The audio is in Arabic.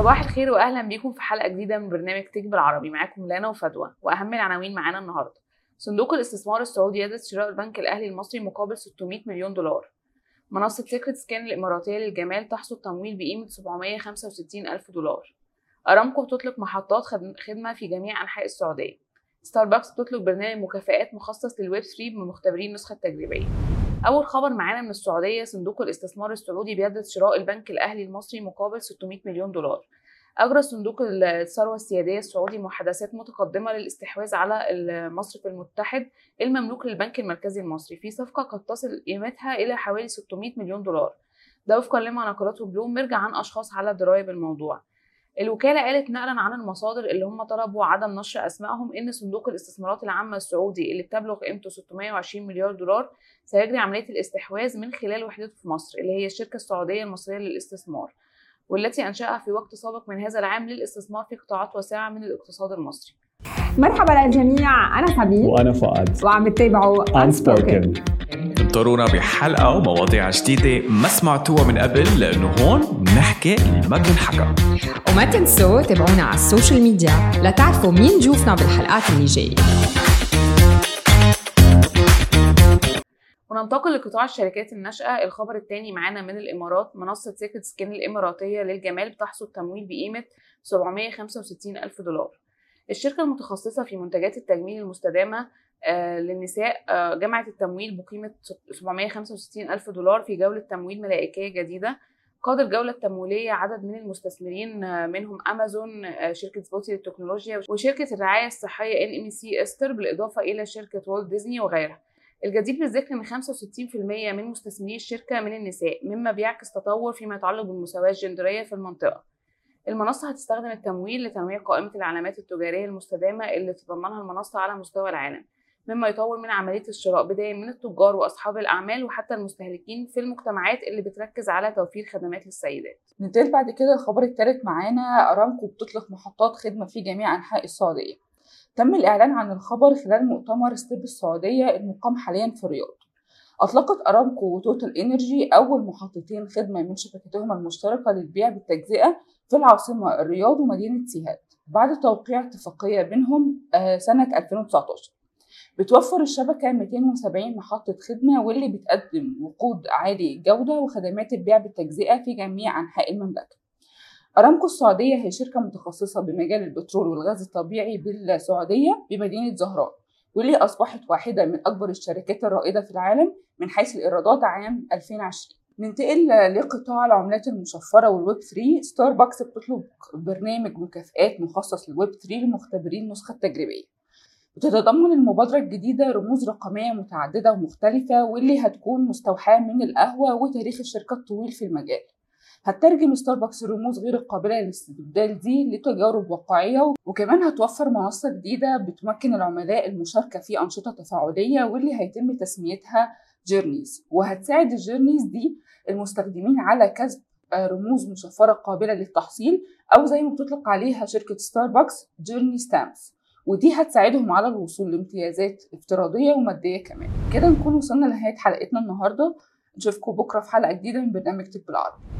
صباح الخير واهلا بيكم في حلقة جديدة من برنامج Tech بالعربي معاكم لانا وفدوى وأهم العناوين معانا النهارده. صندوق الاستثمار السعودي يدرس شراء البنك الأهلي المصري مقابل 600 مليون دولار. منصة Secret Skin الإماراتية للجمال تحصد تمويل بقيمة 765 ألف دولار. أرامكو بتطلق محطات خدمة في جميع أنحاء السعودية. ستاربكس بتطلق برنامج مكافآت مخصص للويب 3 لمختبرين النسخة التجريبية. أول خبر معانا من السعودية صندوق الاستثمار السعودي بيدرس شراء البنك الأهلي المصري مقابل 600 مليون دولار. أجرى صندوق الثروة السيادية السعودي محادثات متقدمة للاستحواذ على المصرف المتحد المملوك للبنك المركزي المصري في صفقة قد تصل قيمتها إلى حوالي 600 مليون دولار. ده وفقا لما نقلته بلومبرج عن أشخاص على دراية بالموضوع. الوكالة قالت نقلا عن المصادر اللي هم طلبوا عدم نشر أسمائهم إن صندوق الاستثمارات العامة السعودي اللي بتبلغ قيمته 620 مليار دولار سيجري عملية الاستحواذ من خلال وحدته في مصر اللي هي الشركة السعودية المصرية للاستثمار والتي أنشأها في وقت سابق من هذا العام للاستثمار في قطاعات واسعة من الاقتصاد المصري. مرحبا للجميع أنا سبيل. وأنا فؤاد. وعم تتابعوا Unspoken. انطرونا بحلقة ومواضيع جديدة ما سمعتوها من قبل لأنه هون بنحكي ما بنحكى. وما تنسوا تابعونا على السوشيال ميديا لتعرفوا مين جوفنا بالحلقات اللي جاية. وننتقل لقطاع الشركات الناشئة الخبر الثاني معانا من الإمارات منصة Secret Skin الإماراتية للجمال بتحصد تمويل بقيمة 765 ألف دولار. الشركة المتخصصة في منتجات التجميل المستدامة آه للنساء آه جمعت التمويل بقيمة 765 ألف دولار في جولة تمويل ملائكية جديدة. قاد الجولة التمويلية عدد من المستثمرين آه منهم أمازون شركة سبوتي للتكنولوجيا وشركة الرعاية الصحية NMC إستر بالإضافة إلى شركة والت ديزني وغيرها. الجدير بالذكر إن 65% من مستثمري الشركة من النساء مما بيعكس تطور فيما يتعلق بالمساواة الجندرية في المنطقة. المنصة هتستخدم التمويل لتنويع قائمة العلامات التجارية المستدامة اللي تتضمنها المنصة على مستوى العالم مما يطور من عملية الشراء بدايه من التجار وأصحاب الأعمال وحتى المستهلكين في المجتمعات اللي بتركز على توفير خدمات للسيدات. ننتقل بعد كده الخبر الثالث معانا. أرامكو بتطلق محطات خدمة في جميع أنحاء السعودية. تم الإعلان عن الخبر خلال مؤتمر Step السعودية المقام حاليا في الرياض. أطلقت أرامكو وتوتال إنرجي أول محطتين خدمة من شبكتهما المشتركة للبيع بالتجزئة في العاصمة الرياض ومدينة سيهات. بعد توقيع اتفاقية بينهم سنة 2019 بتوفر الشبكة 270 محطة خدمة واللي بتقدم وقود عالي الجودة وخدمات البيع بالتجزئة في جميع أنحاء المملكة. أرامكو السعودية هي شركة متخصصة بمجال البترول والغاز الطبيعي بالسعودية بمدينة ظهران واللي أصبحت واحدة من أكبر الشركات الرائدة في العالم من حيث الإيرادات عام 2020 ننتقل لقطاع العملات المشفرة والويب 3 ستاربكس بتطلق برنامج مكافآت مخصص للويب 3 لمختبرين النسخة التجريبية. بتتضمن المبادرة الجديدة رموز رقمية متعددة ومختلفة واللي هتكون مستوحاة من القهوة وتاريخ الشركة الطويل في المجال. هتترجم ستاربكس الرموز غير القابلة للاستبدال دي لتجارب واقعية وكمان هتوفر منصة جديدة بتمكن العملاء المشاركة في أنشطة تفاعلية واللي هيتم تسميتها journeys وهتساعد ال journeys دي المستخدمين على كسب رموز مشفرة قابلة للتحصيل أو زي ما بتطلق عليها شركة ستاربكس journey stamps ودي هتساعدهم على الوصول لامتيازات افتراضية ومادية كمان. كده نكون وصلنا لنهاية حلقتنا النهاردة. نشوفكم بكرة في حلقة جديدة من برنامج طب العربي